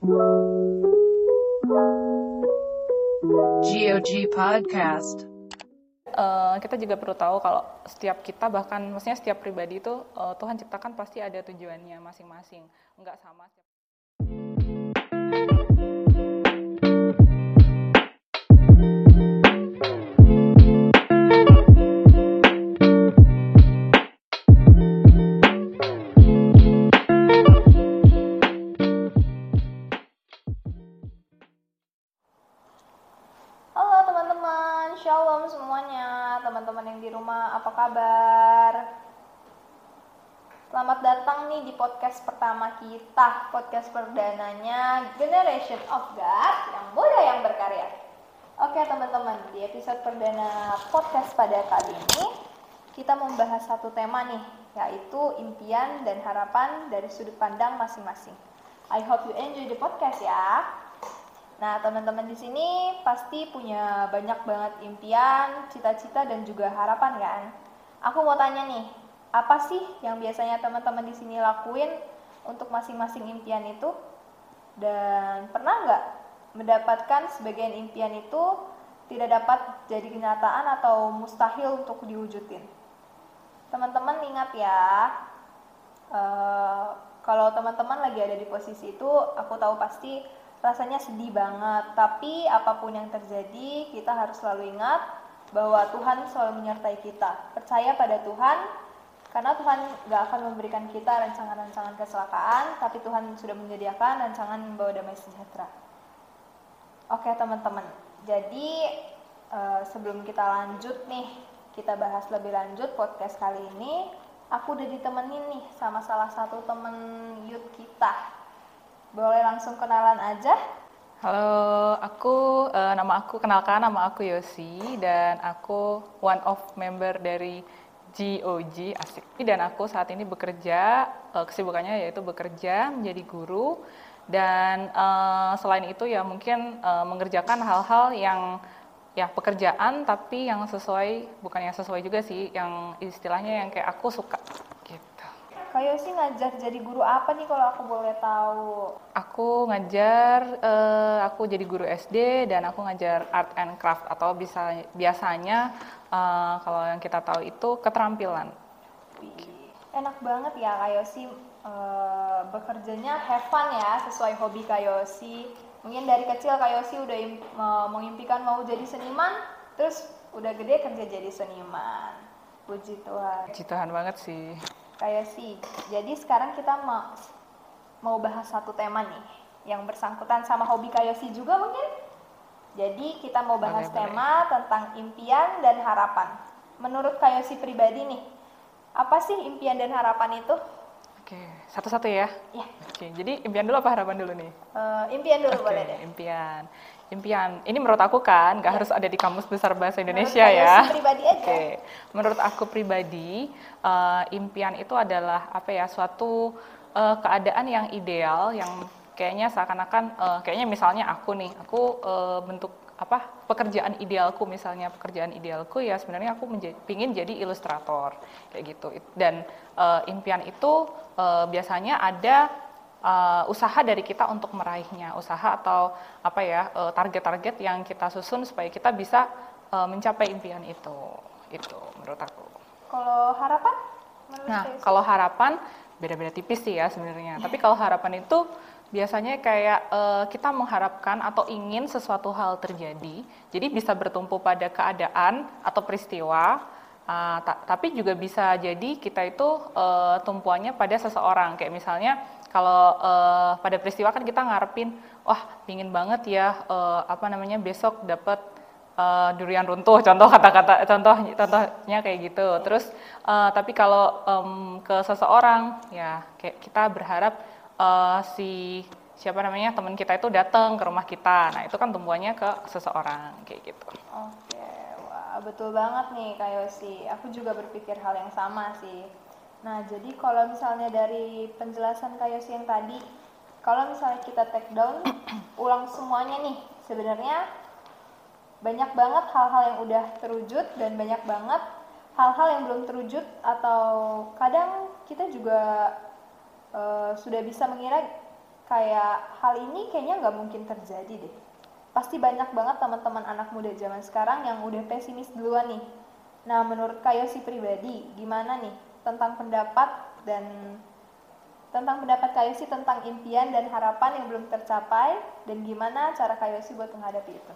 GOG Podcast. Uh, kita juga perlu tahu kalau setiap kita bahkan maksudnya setiap pribadi itu uh, Tuhan ciptakan pasti ada tujuannya masing-masing nggak sama apa nih di podcast pertama kita, podcast perdananya Generation of God yang muda yang berkarya. Oke teman-teman, di episode perdana podcast pada kali ini kita membahas satu tema nih, yaitu impian dan harapan dari sudut pandang masing-masing. I hope you enjoy the podcast ya. Nah, teman-teman di sini pasti punya banyak banget impian, cita-cita, dan juga harapan kan? Aku mau tanya nih, apa sih yang biasanya teman-teman di sini lakuin untuk masing-masing impian itu? Dan pernah nggak mendapatkan sebagian impian itu tidak dapat jadi kenyataan atau mustahil untuk diwujudin? Teman-teman ingat ya, uh, kalau teman-teman lagi ada di posisi itu, aku tahu pasti rasanya sedih banget. Tapi apa pun yang terjadi, kita harus selalu ingat bahwa Tuhan selalu menyertai kita. Percaya pada Tuhan, karena Tuhan gak akan memberikan kita rancangan-rancangan kecelakaan, tapi Tuhan sudah menyediakan rancangan membawa damai sejahtera. Oke teman-teman, jadi uh, sebelum kita lanjut nih, kita bahas lebih lanjut podcast kali ini, aku udah ditemenin nih sama salah satu temen youth kita boleh langsung kenalan aja? Halo, aku uh, nama aku kenalkan nama aku Yosi dan aku one of member dari GOG asik. Dan aku saat ini bekerja uh, kesibukannya yaitu bekerja menjadi guru dan uh, selain itu ya mungkin uh, mengerjakan hal-hal yang ya pekerjaan tapi yang sesuai bukan yang sesuai juga sih yang istilahnya yang kayak aku suka Kak Yosi ngajar jadi guru apa nih kalau aku boleh tahu? Aku ngajar, uh, aku jadi guru SD dan aku ngajar art and craft atau bisa biasanya uh, kalau yang kita tahu itu keterampilan. enak banget ya Kak Yosi uh, bekerjanya have fun ya sesuai hobi Kak Yosi. Mungkin dari kecil Kak Yosi udah uh, mengimpikan mau jadi seniman, terus udah gede kerja jadi seniman. Puji Tuhan. Puji Tuhan banget sih kayak sih. Jadi sekarang kita mau mau bahas satu tema nih yang bersangkutan sama hobi Kayosi juga mungkin. Jadi kita mau bahas boleh, tema boleh. tentang impian dan harapan. Menurut Kayosi pribadi nih, apa sih impian dan harapan itu? Oke, satu-satu ya. Iya. Oke, jadi impian dulu apa harapan dulu nih? Uh, impian dulu Oke, boleh deh. Impian impian. Ini menurut aku kan nggak ya. harus ada di kamus besar bahasa Indonesia menurut ya. pribadi aja. Oke. Menurut aku pribadi, uh, impian itu adalah apa ya suatu uh, keadaan yang ideal yang kayaknya seakan-akan uh, kayaknya misalnya aku nih, aku uh, bentuk apa pekerjaan idealku misalnya pekerjaan idealku ya sebenarnya aku menjadi, pingin jadi ilustrator kayak gitu dan uh, impian itu uh, biasanya ada uh, usaha dari kita untuk meraihnya, usaha atau apa ya uh, target-target uh, yang kita susun supaya kita bisa uh, mencapai impian itu. Itu menurut aku. Kalau harapan? nah, kalau harapan beda-beda tipis sih ya sebenarnya. Tapi kalau harapan itu biasanya kayak uh, kita mengharapkan atau ingin sesuatu hal terjadi. Jadi bisa bertumpu pada keadaan atau peristiwa. Uh, ta tapi juga bisa jadi kita itu uh, tumpuannya pada seseorang. Kayak misalnya kalau uh, pada peristiwa kan kita ngarepin wah pingin banget ya uh, apa namanya besok dapat uh, durian runtuh contoh kata-kata contoh contohnya kayak gitu terus uh, tapi kalau um, ke seseorang ya kayak kita berharap uh, si siapa namanya teman kita itu datang ke rumah kita. Nah itu kan tumbuhannya ke seseorang kayak gitu. Oke wah betul banget nih Kak Yosi. Aku juga berpikir hal yang sama sih. Nah, jadi kalau misalnya dari penjelasan Kayosi yang tadi, kalau misalnya kita take down, ulang semuanya nih, sebenarnya banyak banget hal-hal yang udah terwujud dan banyak banget hal-hal yang belum terwujud atau kadang kita juga uh, sudah bisa mengira kayak hal ini kayaknya nggak mungkin terjadi deh. Pasti banyak banget teman-teman anak muda zaman sekarang yang udah pesimis duluan nih. Nah, menurut Kak Yosi pribadi, gimana nih tentang pendapat dan tentang pendapat Kak Yosi tentang impian dan harapan yang belum tercapai dan gimana cara Kak Yosi buat menghadapi itu?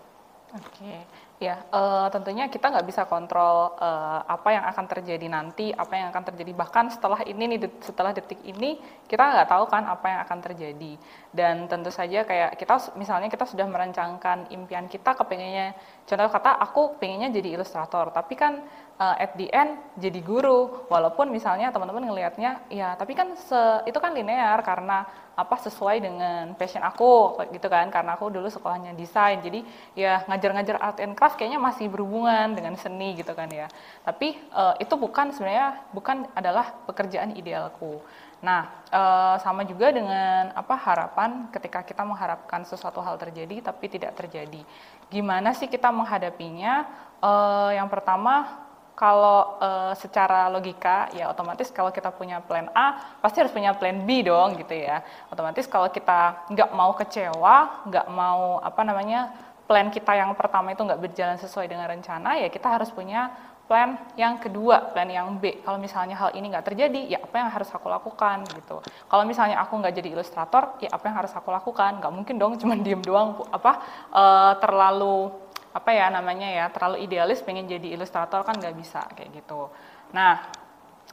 Oke, ya eh, tentunya kita nggak bisa kontrol eh, apa yang akan terjadi nanti, apa yang akan terjadi. Bahkan setelah ini nih, setelah detik ini kita nggak tahu kan apa yang akan terjadi. Dan tentu saja kayak kita misalnya kita sudah merancangkan impian kita, kepengennya, contoh kata aku pengennya jadi ilustrator, tapi kan eh, at the end jadi guru, walaupun misalnya teman-teman ngelihatnya, ya tapi kan se- itu kan linear karena apa sesuai dengan passion aku gitu kan. Karena aku dulu sekolahnya desain jadi ya ngajar-ngajar art and craft kayaknya masih berhubungan dengan seni gitu kan ya. Tapi eh, itu bukan sebenarnya bukan adalah pekerjaan idealku. Nah eh, sama juga dengan apa harapan ketika kita mengharapkan sesuatu hal terjadi tapi tidak terjadi. Gimana sih kita menghadapinya? Eh, yang pertama kalau eh, secara logika ya otomatis kalau kita punya plan A pasti harus punya plan B dong gitu ya. Otomatis kalau kita nggak mau kecewa nggak mau apa namanya plan kita yang pertama itu nggak berjalan sesuai dengan rencana ya kita harus punya plan yang kedua plan yang B. Kalau misalnya hal ini nggak terjadi ya apa yang harus aku lakukan gitu. Kalau misalnya aku nggak jadi ilustrator ya apa yang harus aku lakukan? Nggak mungkin dong cuma diem doang apa eh, terlalu apa ya namanya ya terlalu idealis pengen jadi ilustrator kan nggak bisa kayak gitu. Nah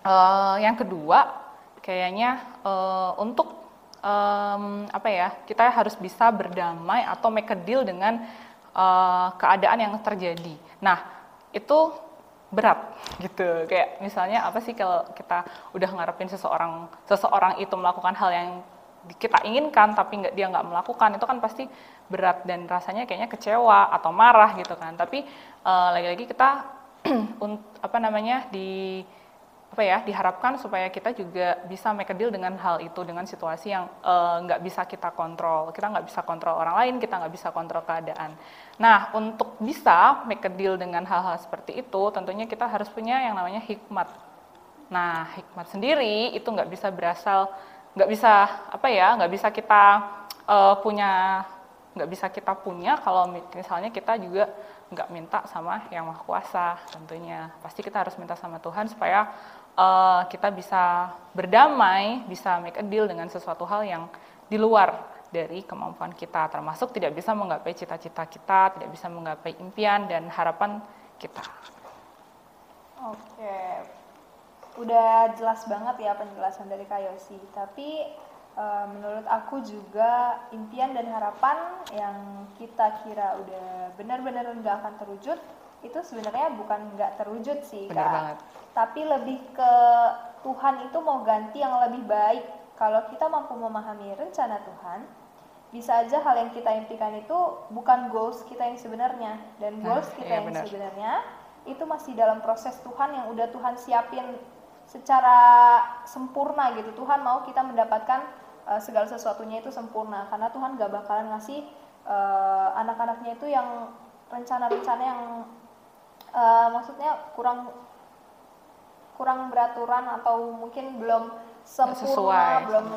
eh, yang kedua kayaknya eh, untuk em, apa ya kita harus bisa berdamai atau make a deal dengan eh, keadaan yang terjadi. Nah itu berat gitu kayak misalnya apa sih kalau kita udah ngarepin seseorang seseorang itu melakukan hal yang kita inginkan tapi nggak dia nggak melakukan itu kan pasti berat dan rasanya kayaknya kecewa atau marah gitu kan. Tapi eh, lagi-lagi kita apa namanya di apa ya diharapkan supaya kita juga bisa make a deal dengan hal itu dengan situasi yang eh, nggak bisa kita kontrol. Kita nggak bisa kontrol orang lain kita nggak bisa kontrol keadaan. Nah untuk bisa make a deal dengan hal-hal seperti itu tentunya kita harus punya yang namanya hikmat. Nah, hikmat sendiri itu nggak bisa berasal, nggak bisa apa ya, nggak bisa kita eh, punya, nggak bisa kita punya kalau mi- misalnya kita juga nggak minta sama yang maha kuasa tentunya. Pasti kita harus minta sama Tuhan supaya eh, kita bisa berdamai, bisa make a deal dengan sesuatu hal yang di luar dari kemampuan kita, termasuk tidak bisa menggapai cita-cita kita, tidak bisa menggapai impian dan harapan kita. Oke, udah jelas banget ya penjelasan dari Kak Yosi. Tapi eh, menurut aku juga impian dan harapan yang kita kira udah benar-benar nggak akan terwujud itu sebenarnya bukan nggak terwujud sih Benar Kak. banget. Tapi lebih ke Tuhan itu mau ganti yang lebih baik. Kalau kita mampu memahami rencana Tuhan, bisa aja hal yang kita impikan itu bukan goals kita yang sebenarnya dan Nah, goals kita iya yang benar. sebenarnya itu masih dalam proses Tuhan yang udah Tuhan siapin secara sempurna gitu. Tuhan mau kita mendapatkan uh, segala sesuatunya itu sempurna karena Tuhan gak bakalan ngasih uh, anak-anaknya itu yang rencana-rencana yang uh, maksudnya kurang kurang beraturan atau mungkin belum sempurna, sesuai. belum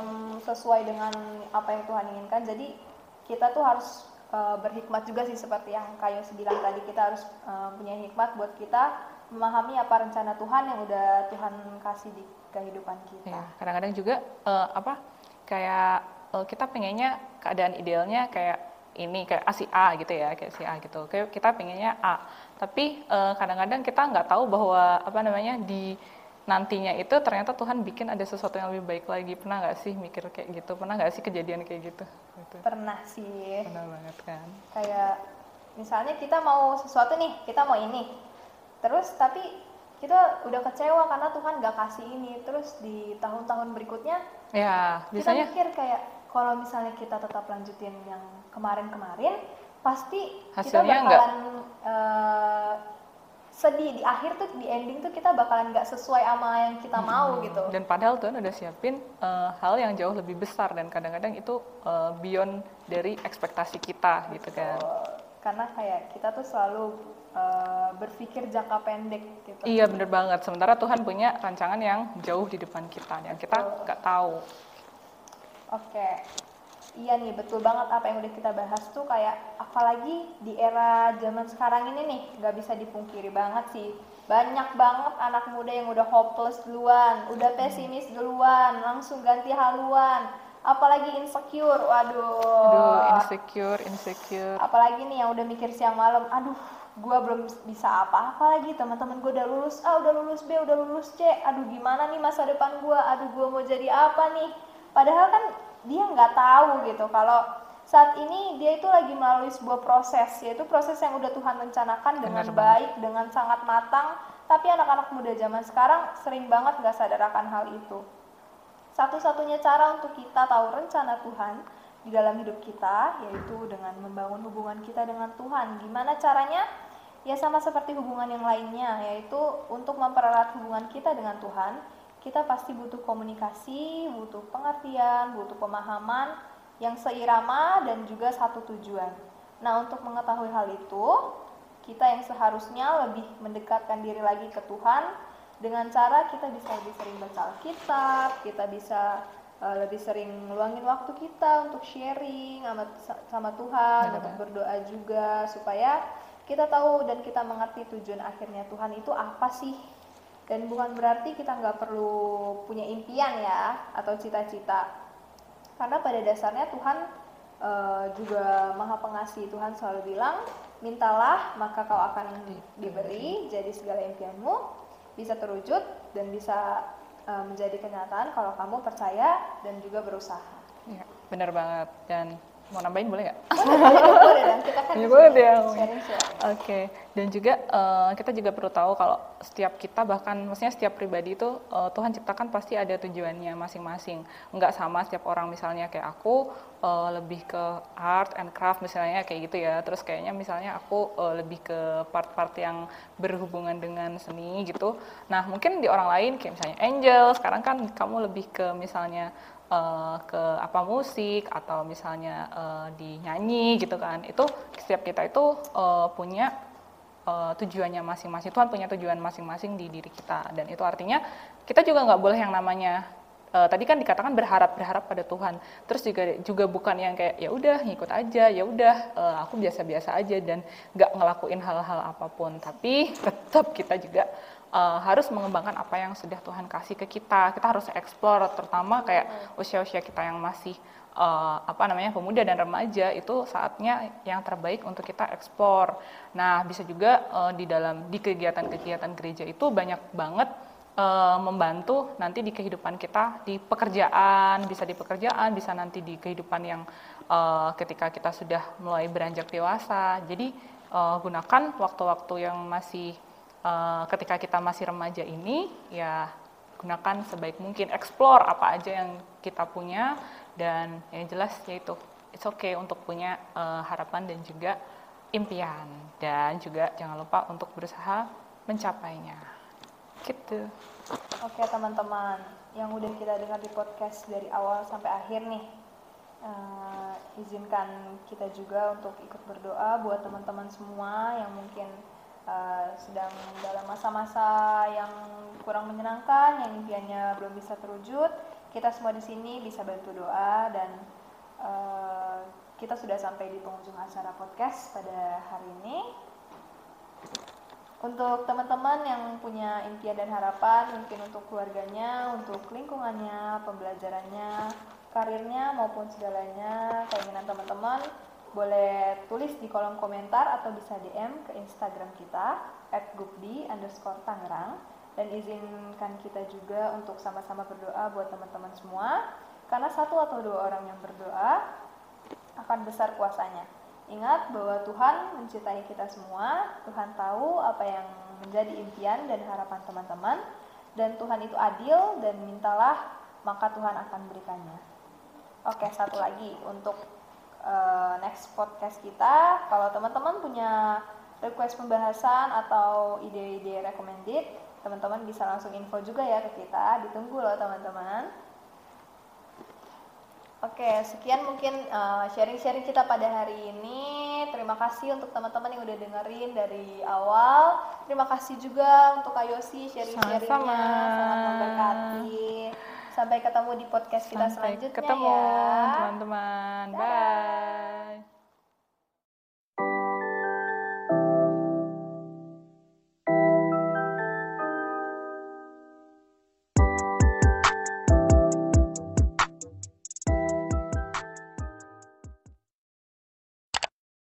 sesuai dengan apa yang Tuhan inginkan. Jadi kita tuh harus uh, berhikmat juga sih seperti yang Kayo bilang tadi kita harus uh, punya hikmat buat kita memahami apa rencana Tuhan yang udah Tuhan kasih di kehidupan kita. Ya, kadang-kadang juga eh, apa kayak eh, kita pengennya keadaan idealnya kayak ini kayak A si A gitu ya kayak si A gitu. Kayak kita pengennya A, tapi eh, kadang-kadang kita nggak tahu bahwa apa namanya di nantinya itu ternyata Tuhan bikin ada sesuatu yang lebih baik lagi. Pernah nggak sih mikir kayak gitu? Pernah nggak sih kejadian kayak gitu? gitu. Pernah sih Pernah banget kan? kayak misalnya kita mau sesuatu nih, kita mau ini. Terus tapi kita udah kecewa karena Tuhan gak kasih ini. Terus di tahun-tahun berikutnya Ya, kita biasanya mikir kayak kalau misalnya kita tetap lanjutin yang kemarin-kemarin pasti kita Hasilnya bakalan eh, sedih. Di akhir tuh di ending tuh kita bakalan nggak sesuai sama yang kita mau gitu. Dan padahal Tuhan udah siapin eh, hal yang jauh lebih besar. Dan kadang-kadang itu eh, beyond dari ekspektasi kita gitu kan. Karena kayak kita tuh selalu eh, berpikir jangka pendek gitu Iya bener banget. Sementara Tuhan punya rancangan yang jauh di depan kita yang kita nggak tahu. Oke. iya nih betul banget apa yang udah kita bahas tuh kayak apalagi di era zaman sekarang ini nih nggak bisa dipungkiri banget sih banyak banget anak muda yang udah hopeless duluan, udah pesimis duluan, langsung ganti haluan, apalagi insecure, waduh. Aduh, insecure, insecure. Apalagi nih yang udah mikir siang malam, aduh, gua belum bisa apa-apa lagi, teman-teman gue udah lulus A, udah lulus B, udah lulus C, aduh gimana nih masa depan gua, aduh gua mau jadi apa nih? Padahal kan dia nggak tahu gitu kalau saat ini dia itu lagi melalui sebuah proses yaitu proses yang udah Tuhan rencanakan dengan Benar baik dengan sangat matang tapi anak-anak muda zaman sekarang sering banget nggak sadar akan hal itu satu-satunya cara untuk kita tahu rencana Tuhan di dalam hidup kita yaitu dengan membangun hubungan kita dengan Tuhan gimana caranya ya sama seperti hubungan yang lainnya yaitu untuk mempererat hubungan kita dengan Tuhan kita pasti butuh komunikasi butuh pengertian butuh pemahaman yang seirama dan juga satu tujuan. Nah, untuk mengetahui hal itu, kita yang seharusnya lebih mendekatkan diri lagi ke Tuhan dengan cara kita bisa lebih sering baca Alkitab, kita bisa uh, lebih sering meluangin waktu kita untuk sharing sama, sama Tuhan, Benar. untuk berdoa juga supaya kita tahu dan kita mengerti tujuan akhirnya Tuhan itu apa sih. Dan bukan berarti kita nggak perlu punya impian ya atau cita-cita. Karena pada dasarnya Tuhan uh, juga maha pengasih. Tuhan selalu bilang mintalah maka kau akan diberi. jadi segala impianmu bisa terwujud dan bisa uh, menjadi kenyataan kalau kamu percaya dan juga berusaha Ya, benar banget. Dan mau nambahin boleh nggak? boleh kita kan Ya, boleh deh. Oke, dan juga eh, kita juga perlu tahu kalau setiap kita bahkan maksudnya setiap pribadi itu eh, Tuhan ciptakan pasti ada tujuannya masing-masing. Enggak sama setiap orang misalnya kayak aku eh, lebih ke art and craft misalnya kayak gitu ya. Terus kayaknya misalnya aku eh, lebih ke part-part yang berhubungan dengan seni gitu. Nah, mungkin di orang lain kayak misalnya Angel, sekarang kan kamu lebih ke misalnya eh, ke apa musik atau misalnya eh, di nyanyi gitu kan. Itu setiap kita itu eh, punya eh, tujuannya masing-masing. Tuhan punya tujuan masing-masing di diri kita. Dan itu artinya kita juga nggak boleh yang namanya eh, tadi kan dikatakan berharap berharap pada Tuhan. Terus juga juga bukan yang kayak ya udah ngikut aja ya udah eh, aku biasa-biasa aja dan nggak ngelakuin hal-hal apa pun. Tapi tetap kita juga uh, harus mengembangkan apa yang sudah Tuhan kasih ke kita. Kita harus eksplor, terutama kayak usia-usia kita yang masih uh, apa namanya pemuda dan remaja itu saatnya yang terbaik untuk kita eksplor. Nah, bisa juga uh, di dalam di kegiatan-kegiatan gereja itu banyak banget uh, membantu nanti di kehidupan kita di pekerjaan, bisa di pekerjaan, bisa nanti di kehidupan yang uh, ketika kita sudah mulai beranjak dewasa. Jadi uh, gunakan waktu-waktu yang masih uh, ketika kita masih remaja ini ya gunakan sebaik mungkin. Explore apa aja yang kita punya dan yang jelas yaitu it's okay untuk punya uh, harapan dan juga impian. Dan juga jangan lupa untuk berusaha mencapainya. Gitu. Oke teman-teman, yang udah kita dengar di podcast dari awal sampai akhir nih, eh, izinkan kita juga untuk ikut berdoa buat teman-teman semua yang mungkin eh, sedang dalam masa-masa yang kurang menyenangkan, yang impiannya belum bisa terwujud. Kita semua di sini bisa bantu doa dan eh, kita sudah sampai di penghujung acara podcast pada hari ini. Untuk teman-teman yang punya impian dan harapan, mungkin untuk keluarganya, untuk lingkungannya, pembelajarannya, karirnya maupun segalanya, keinginan teman-teman, boleh tulis di kolom komentar atau bisa DM ke Instagram kita @gupdi underscore Tangerang dan izinkan kita juga untuk sama-sama berdoa buat teman-teman semua karena satu atau dua orang yang berdoa akan besar kuasanya. Ingat bahwa Tuhan mencintai kita semua, Tuhan tahu apa yang menjadi impian dan harapan teman-teman, dan Tuhan itu adil dan mintalah maka Tuhan akan berikannya. Oke, satu lagi untuk uh, next podcast kita, kalau teman-teman punya request pembahasan atau ide-ide recommended, teman-teman bisa langsung info juga ya ke kita, ditunggu loh teman-teman. Oke, sekian mungkin uh, sharing-sharing kita pada hari ini. Terima kasih untuk teman-teman yang udah dengerin dari awal. Terima kasih juga untuk Kak Yosi sharing-sharingnya sangat memberkati. Sampai ketemu di podcast kita Sampai selanjutnya ketemu ya. teman-teman. Bye.